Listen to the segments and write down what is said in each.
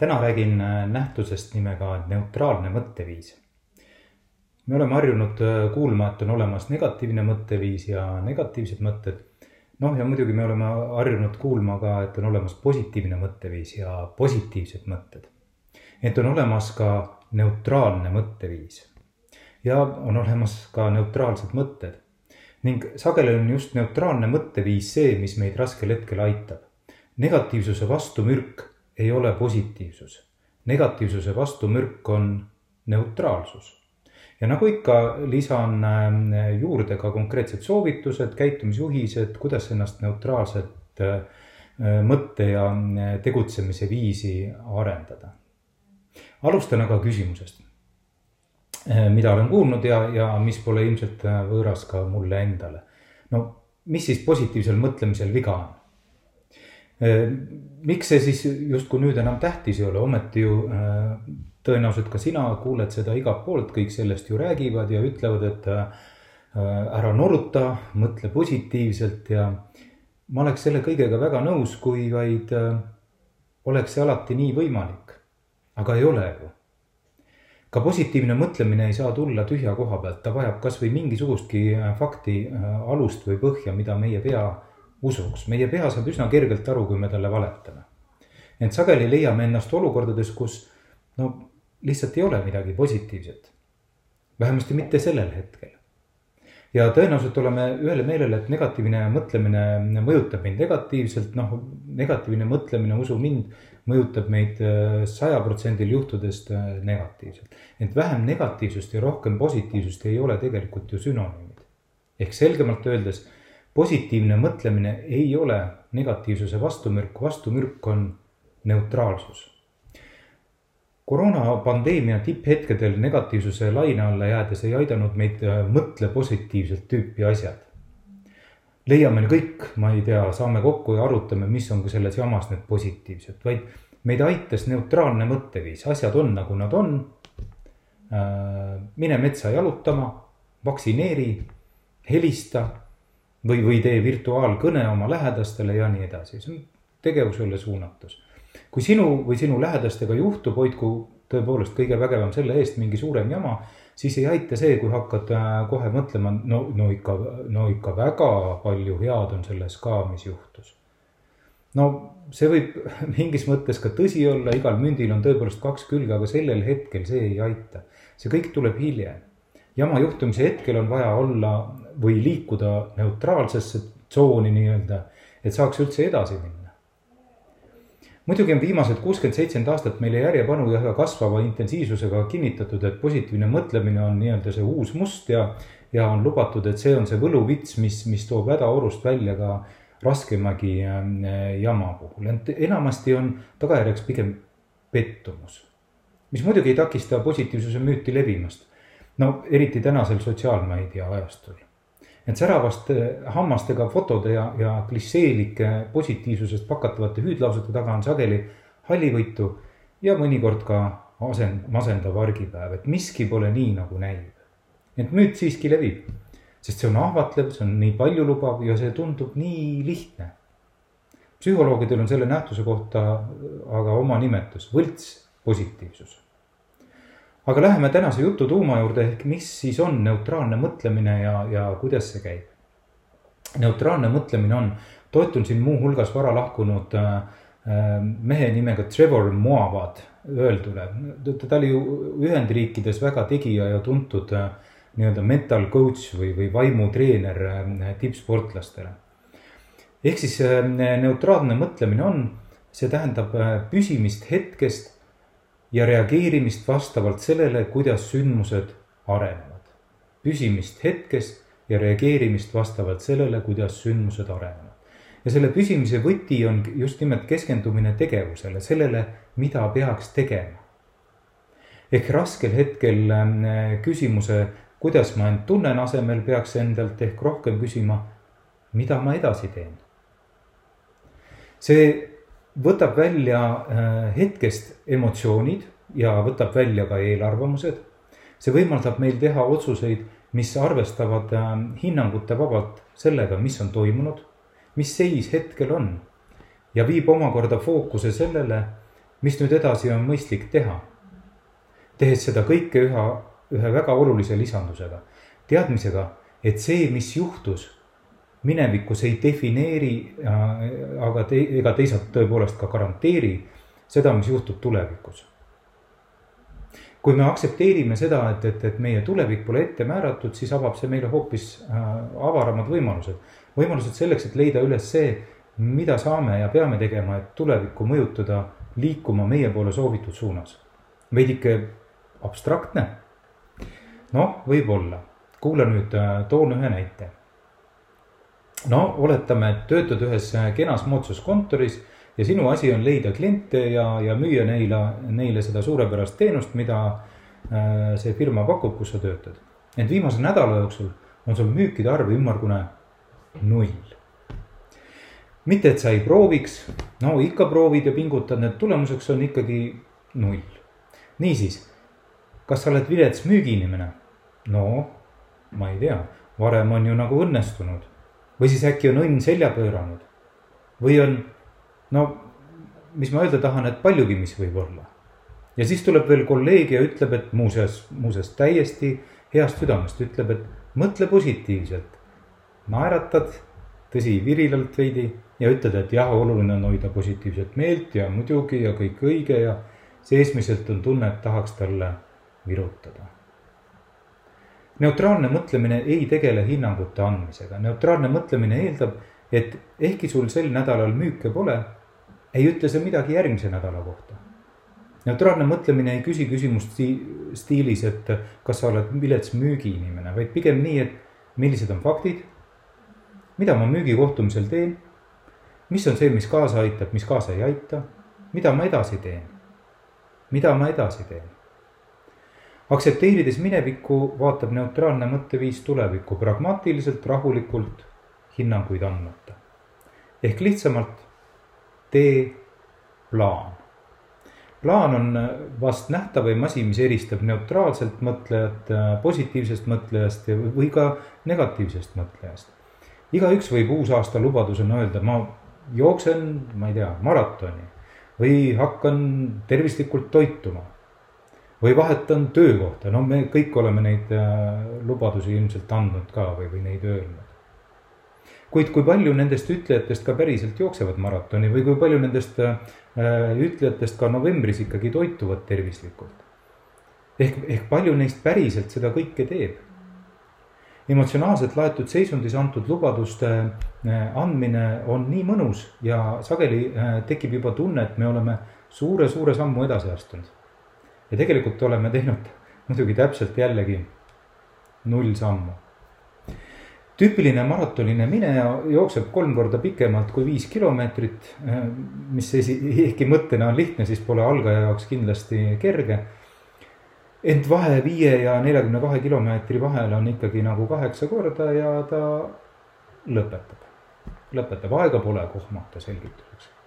täna räägin äh, nähtusest nimega neutraalne mõtteviis. me oleme harjunud äh, kuulma, et on olemas negatiivne mõtteviis ja negatiivsed mõtted. noh, ja muidugi me oleme harjunud kuulma ka, et on olemas positiivne mõtteviis ja positiivsed mõtted. et on olemas ka neutraalne mõtteviis ja on olemas ka neutraalsed mõtted ning sageli on just neutraalne mõtteviis see, mis meid raskel hetkel aitab. negatiivsuse vastu mürk ei ole positiivsus. negatiivsuse vastumürk on neutraalsus. ja nagu ikka, lisan äh, juurde ka konkreetsed soovitused, käitumisjuhised, kuidas ennast neutraalset äh, mõtte ja äh, tegutsemise viisi arendada. alustan aga küsimusest, mida olen kuulnud ja, ja mis pole ilmselt võõras ka mulle endale. no mis siis positiivsel mõtlemisel viga on? Äh, miks see siis justkui nüüd enam tähtis ei ole, ometi ju äh, tõenäoliselt ka sina kuuled seda igalt poolt, kõik sellest ju räägivad ja ütlevad, et äh, ära noruta, mõtle positiivselt ja ma oleks selle kõigega väga nõus, kui vaid oleks see alati nii võimalik. aga ei ole ju. ka positiivne mõtlemine ei saa tulla tühja koha pealt, ta vajab kasvõi mingisugustki fakti alust või põhja, mida meie pea usuks, meie pea saab üsna kergelt aru, kui me talle valetame. ent sageli leiame ennast olukordades, kus no lihtsalt ei ole midagi positiivset. vähemasti mitte sellel hetkel. ja tõenäoliselt oleme ühele meelele, et negatiivne mõtlemine mõjutab meid negatiivselt, noh, negatiivne mõtlemine, usu mind, mõjutab meid äh, saja protsendil juhtudest äh, negatiivselt. ent vähem negatiivsust ja rohkem positiivsust ei ole tegelikult ju sünonüümid. ehk selgemalt öeldes positiivne mõtlemine ei ole negatiivsuse vastumürk, vastumürk on neutraalsus. koroonapandeemia tipphetkedel negatiivsuse laine alla jäädes ei aidanud meid äh, mõtle positiivselt tüüpi asjad. leiame kõik, ma ei tea, saame kokku ja arutame, mis on selles jamas need positiivsed, vaid meid aitas neutraalne mõtteviis, asjad on nagu nad on. Äh, mine metsa jalutama, vaktsineeri, helista või, või tee virtuaalkõne oma lähedastele ja nii edasi, see on tegevusele suunatus. kui sinu või sinu lähedastega juhtub, hoidku tõepoolest kõige vägevam selle eest mingi suurem jama, siis ei aita see, kui hakkad äh, kohe mõtlema, no, no ikka, no ikka väga palju head on selles ka, mis juhtus. no see võib mingis mõttes ka tõsi olla, igal mündil on tõepoolest kaks külge, aga sellel hetkel see ei aita. see kõik tuleb hiljem jama juhtumise hetkel on vaja olla või liikuda neutraalsesse tsooni nii-öelda, et saaks üldse edasi minna. muidugi on viimased kuuskümmend, seitsekümmend aastat meile järjepanu ja üha kasvava intensiivsusega kinnitatud, et positiivne mõtlemine on nii-öelda see uus must ja, ja on lubatud, et see on see võluvits, mis, mis toob hädaorust välja ka raskemagi äh, jama puhul, ent enamasti on tagajärjeks pigem pettumus. mis muidugi ei takista positiivsuse müüti levimast no eriti tänasel sotsiaalmeedia ajastul. Et säravast hammastega fotode ja, ja klisseelike positiivsusest pakatavate hüüdlausete taga on sageli hallivõitu ja mõnikord ka asend-, masendav argipäev, et miski pole nii, nagu näib. et müüt siiski levib, sest see on ahvatlev, see on nii paljulubav ja see tundub nii lihtne. psühholoogidel on selle nähtuse kohta aga oma nimetus, võlts positiivsus aga läheme tänase jutu tuuma juurde, ehk mis siis on neutraalne mõtlemine ja, ja kuidas see käib. neutraalne mõtlemine on, toetun siin muuhulgas vara lahkunud äh, äh, mehe nimega Trevor Moavad öeldule. ta oli ju Ühendriikides väga tegija ja tuntud äh, nii-öelda mental coach või, või vaimutreener äh, tippsportlastele. ehk siis äh, neutraalne mõtlemine on, see tähendab äh, püsimist hetkest ja reageerimist vastavalt sellele, kuidas sündmused arenevad. püsimist hetkes ja reageerimist vastavalt sellele, kuidas sündmused arenevad. ja selle püsimise võti on just nimelt keskendumine tegevusele, sellele, mida peaks tegema. ehk raskel hetkel äh, küsimuse, kuidas ma end tunnen asemel, peaks endalt ehk rohkem küsima, mida ma edasi teen. see võtab välja äh, hetkest emotsioonid ja võtab välja ka eelarvamused. see võimaldab meil teha otsuseid, mis arvestavad äh, hinnangute vabalt sellega, mis on toimunud, mis seis hetkel on ja viib omakorda fookuse sellele, mis nüüd edasi on mõistlik teha. tehes seda kõike üha, ühe väga olulise lisandusega, teadmisega, et see, mis juhtus minevikus ei defineeri, äh, aga te, ega teisalt tõepoolest ka garanteeri seda, mis juhtub tulevikus. kui me aktsepteerime seda, et, et, et meie tulevik pole ette määratud, siis avab see meile hoopis äh, avaramad võimalused. võimalused selleks, et leida üles see, mida saame ja peame tegema, et tulevikku mõjutada liikuma meie poole soovitud suunas. veidike abstraktne. noh, võib-olla, kuula nüüd, äh, toon ühe näite no oletame, et töötad ühes kenas moodsas kontoris ja sinu asi on leida kliente ja, ja müüa neile, neile seda suurepärast teenust, mida äh, see firma pakub, kus sa töötad. ent viimase nädala jooksul on sul müükide arv ümmargune null. mitte, et sa ei prooviks, no ikka proovid ja pingutad, need tulemuseks on ikkagi null. niisiis, kas sa oled vilets müügiinimene? no ma ei tea, varem on ju nagu õnnestunud või siis äkki on õnn selja pööranud. või on, no mis ma öelda tahan, et paljugi, mis võib olla. ja siis tuleb veel kolleeg ja ütleb, et muuseas, muuseas täiesti heast südamest ütleb, et mõtle positiivselt. naeratad, tõsi, virilalt veidi ja ütled, et jah, oluline on hoida positiivset meelt ja muidugi ja kõik õige ja seesmiselt on tunne, et tahaks talle virutada neutraalne mõtlemine ei tegele hinnangute andmisega, neutraalne mõtlemine eeldab, et ehkki sul sel nädalal müüke pole, ei ütle see midagi järgmise nädala kohta. neutraalne mõtlemine ei küsi küsimust stiilis, et kas sa oled vilets müügiinimene, vaid pigem nii, et millised on faktid, mida ma müügikohtumisel teen, mis on see, mis kaasa aitab, mis kaasa ei aita, mida ma edasi teen, mida ma edasi teen aktsepteerides minevikku, vaatab neutraalne mõtteviis tulevikku pragmaatiliselt, rahulikult, hinnanguid andmata. ehk lihtsamalt tee plaan. plaan on vast nähtavaim asi, mis eristab neutraalselt mõtlejat positiivsest mõtlejast või ka negatiivsest mõtlejast. igaüks võib uusaasta lubadusena öelda, ma jooksen, ma ei tea, maratoni või hakkan tervislikult toituma või vahetan töökohta, no me kõik oleme neid äh, lubadusi ilmselt andnud ka või, või neid öelnud. kuid kui palju nendest ütlejatest ka päriselt jooksevad maratoni või kui palju nendest äh, ütlejatest ka novembris ikkagi toituvad tervislikult? ehk, ehk palju neist päriselt seda kõike teeb? emotsionaalselt laetud seisundis antud lubaduste äh, andmine on nii mõnus ja sageli tekib juba tunne, et me oleme suure-suure sammu edasi astunud ja tegelikult oleme teinud muidugi täpselt jällegi null sammu. tüüpiline maratoniline mineja jookseb kolm korda pikemalt kui viis kilomeetrit, mis esi, ehkki mõttena on lihtne, siis pole algaja jaoks kindlasti kerge. ent vahe viie ja neljakümne kahe kilomeetri vahel on ikkagi nagu kaheksa korda ja ta lõpetab, lõpetab, aega pole kohmata selgituseks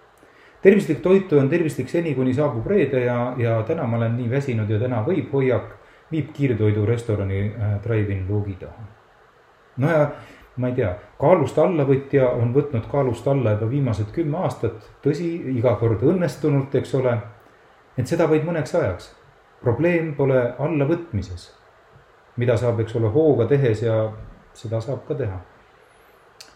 tervislik toitu on tervislik seni, kuni saabub reede ja, ja täna ma olen nii väsinud ja täna võib hoiak, viib kiirtoidu restorani äh, drive-in luugi taha. no ja ma ei tea, kaalust allavõtja on võtnud kaalust alla juba viimased kümme aastat, tõsi, iga kord õnnestunult, eks ole. ent seda vaid mõneks ajaks. probleem pole allavõtmises, mida saab, eks ole, hooga tehes ja seda saab ka teha.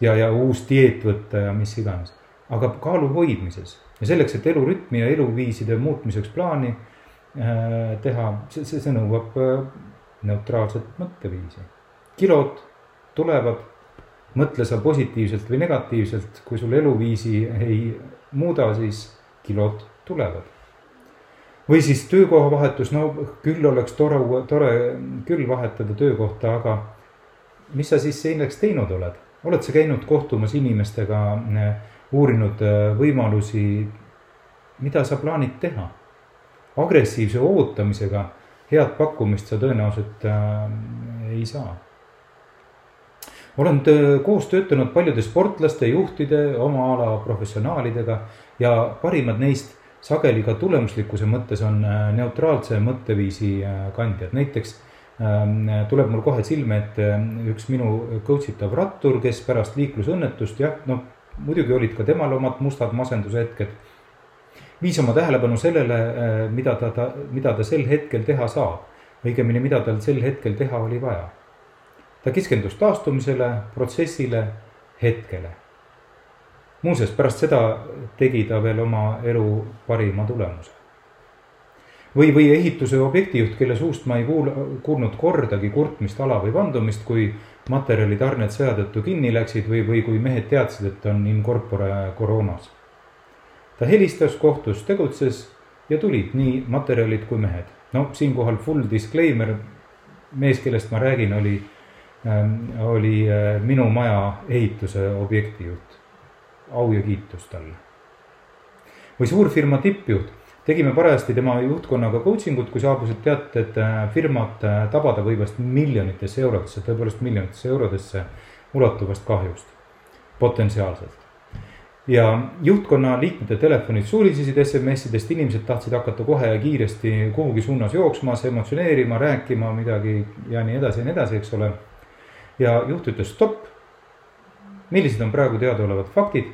ja, ja uus dieet võtta ja mis iganes, aga kaalu hoidmises ja selleks, et elurütmi ja eluviiside muutmiseks plaani äh, teha, see, see, see nõuab äh, neutraalset mõtteviisi. kilod tulevad, mõtle sa positiivselt või negatiivselt, kui sul eluviisi ei muuda, siis kilod tulevad. või siis töökohavahetus, no küll oleks tore, tore küll vahetada töökohta, aga mis sa siis selleks teinud oled? oled sa käinud kohtumas inimestega äh, uurinud äh, võimalusi, mida sa plaanid teha agressiivse ootamisega head pakkumist sa tõenäoliselt äh, ei saa. olen koos töötanud paljude sportlaste, juhtide, oma ala professionaalidega ja parimad neist sageli ka tulemuslikkuse mõttes on äh, neutraalse mõtteviisi äh, kandjad, näiteks ähm, tuleb mul kohe silme ette üks minu coach itav rattur, kes pärast liiklusõnnetust jah, noh muidugi olid ka temal omad mustad masendushetked viis oma tähelepanu sellele, äh, mida ta, ta, mida ta sel hetkel teha saab. õigemini, mida tal sel hetkel teha oli vaja. ta keskendus taastumisele, protsessile, hetkele. muuseas, pärast seda tegi ta veel oma elu parima tulemuse. või, või ehituse objektijuht, kelle suust ma ei kuul-, kuulnud kordagi kurtmist, ala või vandumist, kui materjalitarned sõja tõttu kinni läksid või, või kui mehed teadsid, et on in corpore koroonas ta helistas, kohtus, tegutses ja tulid nii materjalid kui mehed. no siinkohal full disclaimer, mees, kellest ma räägin, oli äh,, oli äh, minu maja ehituse objektijuht. au ja kiitus talle. või suurfirma tippjuht, tegime parajasti tema juhtkonnaga coaching ut, kui saabusid teated äh, firmat äh, tabada võivast miljonitesse eurodesse, tõepoolest miljonitesse eurodesse ulatuvast kahjust, potentsiaalselt ja juhtkonna liikmete telefonid sulisesid SMS-idest, inimesed tahtsid hakata kohe ja kiiresti kuhugi suunas jooksma, emotsioneerima, rääkima midagi ja nii edasi ja nii edasi, eks ole. ja juht ütles stopp. millised on praegu teadaolevad faktid?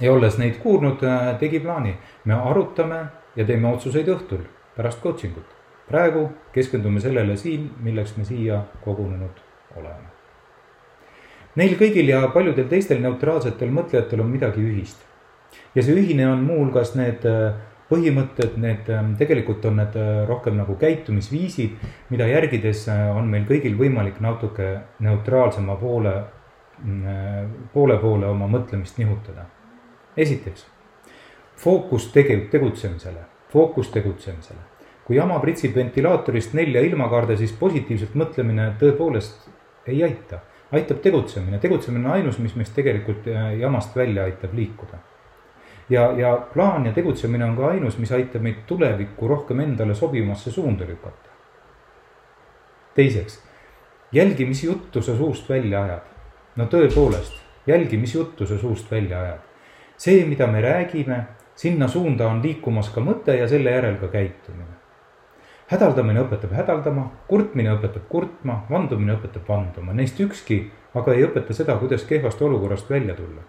Ja olles neid kuulnud, äh, tegi plaani, me arutame ja teeme otsuseid õhtul pärast coaching ut. praegu keskendume sellele siin, milleks me siia kogunenud oleme Neil kõigil ja paljudel teistel neutraalsetel mõtlejatel on midagi ühist. ja see ühine on muuhulgas need äh, põhimõtted, need ähm, tegelikult on need äh, rohkem nagu käitumisviisid, mida järgides on meil kõigil võimalik natuke neutraalsema poole, mm, poole poole oma mõtlemist nihutada. Esiteks, fookus tege-, tegutsemisele, fookus tegutsemisele. kui jama pritsib ventilaatorist nelja ilmakaarde, siis positiivselt mõtlemine tõepoolest ei aita aitab tegutsemine, tegutsemine on ainus, mis meist tegelikult äh, jamast välja aitab liikuda. ja, ja plaan ja tegutsemine on ka ainus, mis aitab meid tulevikku rohkem endale sobivasse suunda lükata. teiseks, jälgi, mis juttu sa suust välja ajad. no tõepoolest, jälgi, mis juttu sa suust välja ajad. See, mida me räägime, sinna suunda on liikumas ka mõte ja selle järel ka käitumine hädaldamine õpetab hädaldama, kurtmine õpetab kurtma, vandumine õpetab vanduma, neist ükski aga ei õpeta seda, kuidas kehvast olukorrast välja tulla.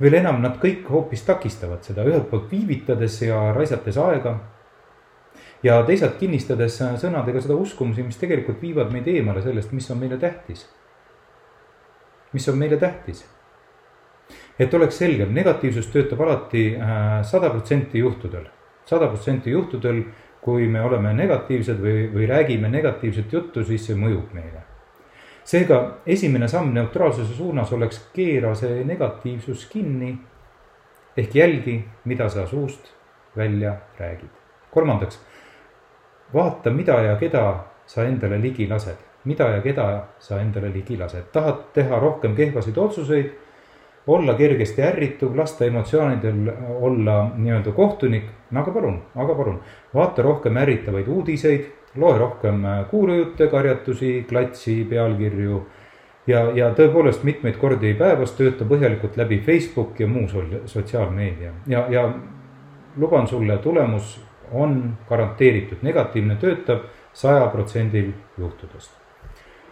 veel enam, nad kõik hoopis takistavad seda, ühelt poolt viivitades ja raisates aega. ja teisalt kinnistades sõnadega seda uskumusi, mis tegelikult viivad meid eemale sellest, mis on meile tähtis. mis on meile tähtis et oleks selgem, negatiivsus töötab alati äh, sada protsenti juhtudel, sada protsenti juhtudel kui me oleme negatiivsed või, või räägime negatiivset juttu, siis see mõjub meile. seega esimene samm neutraalsuse suunas oleks keera see negatiivsus kinni. ehk jälgi, mida sa suust välja räägid. kolmandaks, vaata, mida ja keda sa endale ligi lased, mida ja keda sa endale ligi lased, tahad teha rohkem kehvasid otsuseid olla kergesti ärrituv, lasta emotsioonidel olla nii-öelda kohtunik, no aga palun, aga palun, vaata rohkem ärritavaid uudiseid, loe rohkem äh, kuulujutte, karjatusi, klatsi, pealkirju. ja, ja tõepoolest mitmeid kordi päevas tööta põhjalikult läbi Facebook ja muu sotsiaalmeedia ja, ja luban sulle, tulemus on garanteeritud, negatiivne töötab saja protsendil juhtudest.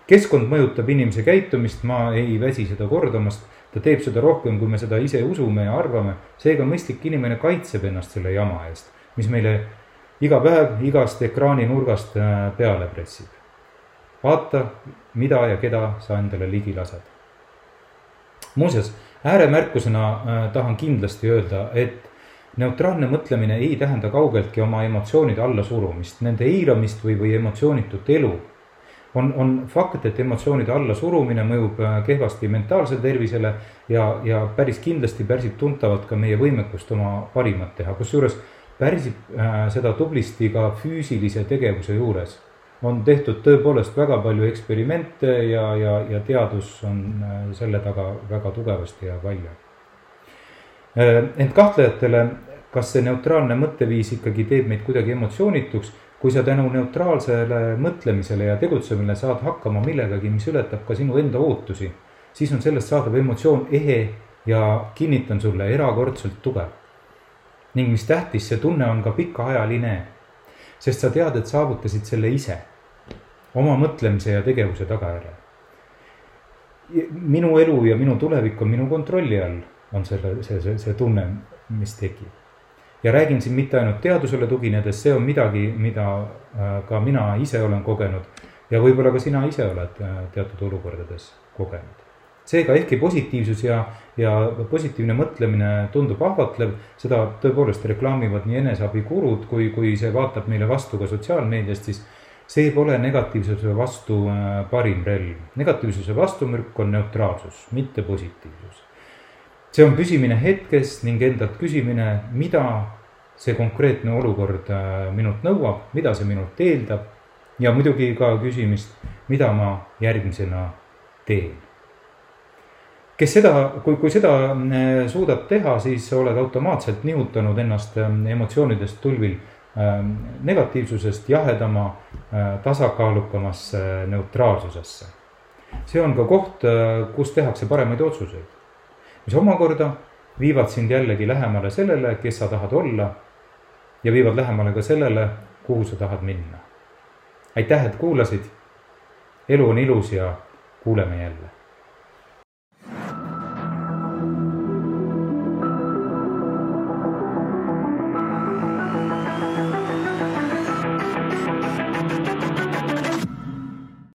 keskkond mõjutab inimese käitumist, ma ei väsi seda kordamast ta teeb seda rohkem, kui me seda ise usume ja arvame. seega mõistlik inimene kaitseb ennast selle jama eest, mis meile iga päev igast ekraani nurgast äh, peale pressib. vaata, mida ja keda sa endale ligi lased. muuseas, ääremärkusena äh, tahan kindlasti öelda, et neutraalne mõtlemine ei tähenda kaugeltki oma emotsioonide allasurumist, nende eiramist või, või emotsioonitut elu on, on fakt, et emotsioonide allasurumine mõjub äh, kehvasti mentaalsele tervisele ja, ja päris kindlasti pärsib tuntavalt ka meie võimekust oma parimat teha, kusjuures pärsib äh, seda tublisti ka füüsilise tegevuse juures. on tehtud tõepoolest väga palju eksperimente ja, ja, ja teadus on äh, selle taga väga tugevasti ja palju. ent kahtlejatele kas see neutraalne mõtteviis ikkagi teeb meid kuidagi emotsioonituks, kui sa tänu neutraalsele mõtlemisele ja tegutsemisele saad hakkama millegagi, mis ületab ka sinu enda ootusi, siis on sellest saadav emotsioon ehe ja kinnitan sulle, erakordselt tugev. ning mis tähtis, see tunne on ka pikaajaline, sest sa tead, et saavutasid selle ise, oma mõtlemise ja tegevuse tagajärjel. minu elu ja minu tulevik on minu kontrolli all, on selle, see, see, see tunne, mis tekib ja räägin siin mitte ainult teadusele tuginedes, see on midagi, mida äh, ka mina ise olen kogenud ja võib-olla ka sina ise oled äh, teatud olukordades kogenud. seega ehkki positiivsus ja, ja positiivne mõtlemine tundub ahvatlev, seda tõepoolest reklaamivad nii eneseabikurud, kui, kui see vaatab meile vastu ka sotsiaalmeediast, siis see pole negatiivsuse vastu äh, parim relv. negatiivsuse vastumürk on neutraalsus, mitte positiivsus see on püsimine hetkes ning endalt küsimine, mida see konkreetne olukord äh, minult nõuab, mida see minult eeldab ja muidugi ka küsimist, mida ma järgmisena teen. kes seda, kui, kui seda äh, suudad teha, siis oled automaatselt nihutanud ennast äh, emotsioonidest tulvil negatiivsusest jahedama, tasakaalukamasse neutraalsusesse. see on ka koht, kus tehakse paremaid otsuseid mis omakorda viivad sind jällegi lähemale sellele, kes sa tahad olla ja viivad lähemale ka sellele, kuhu sa tahad minna. aitäh, et kuulasid. elu on ilus ja kuuleme jälle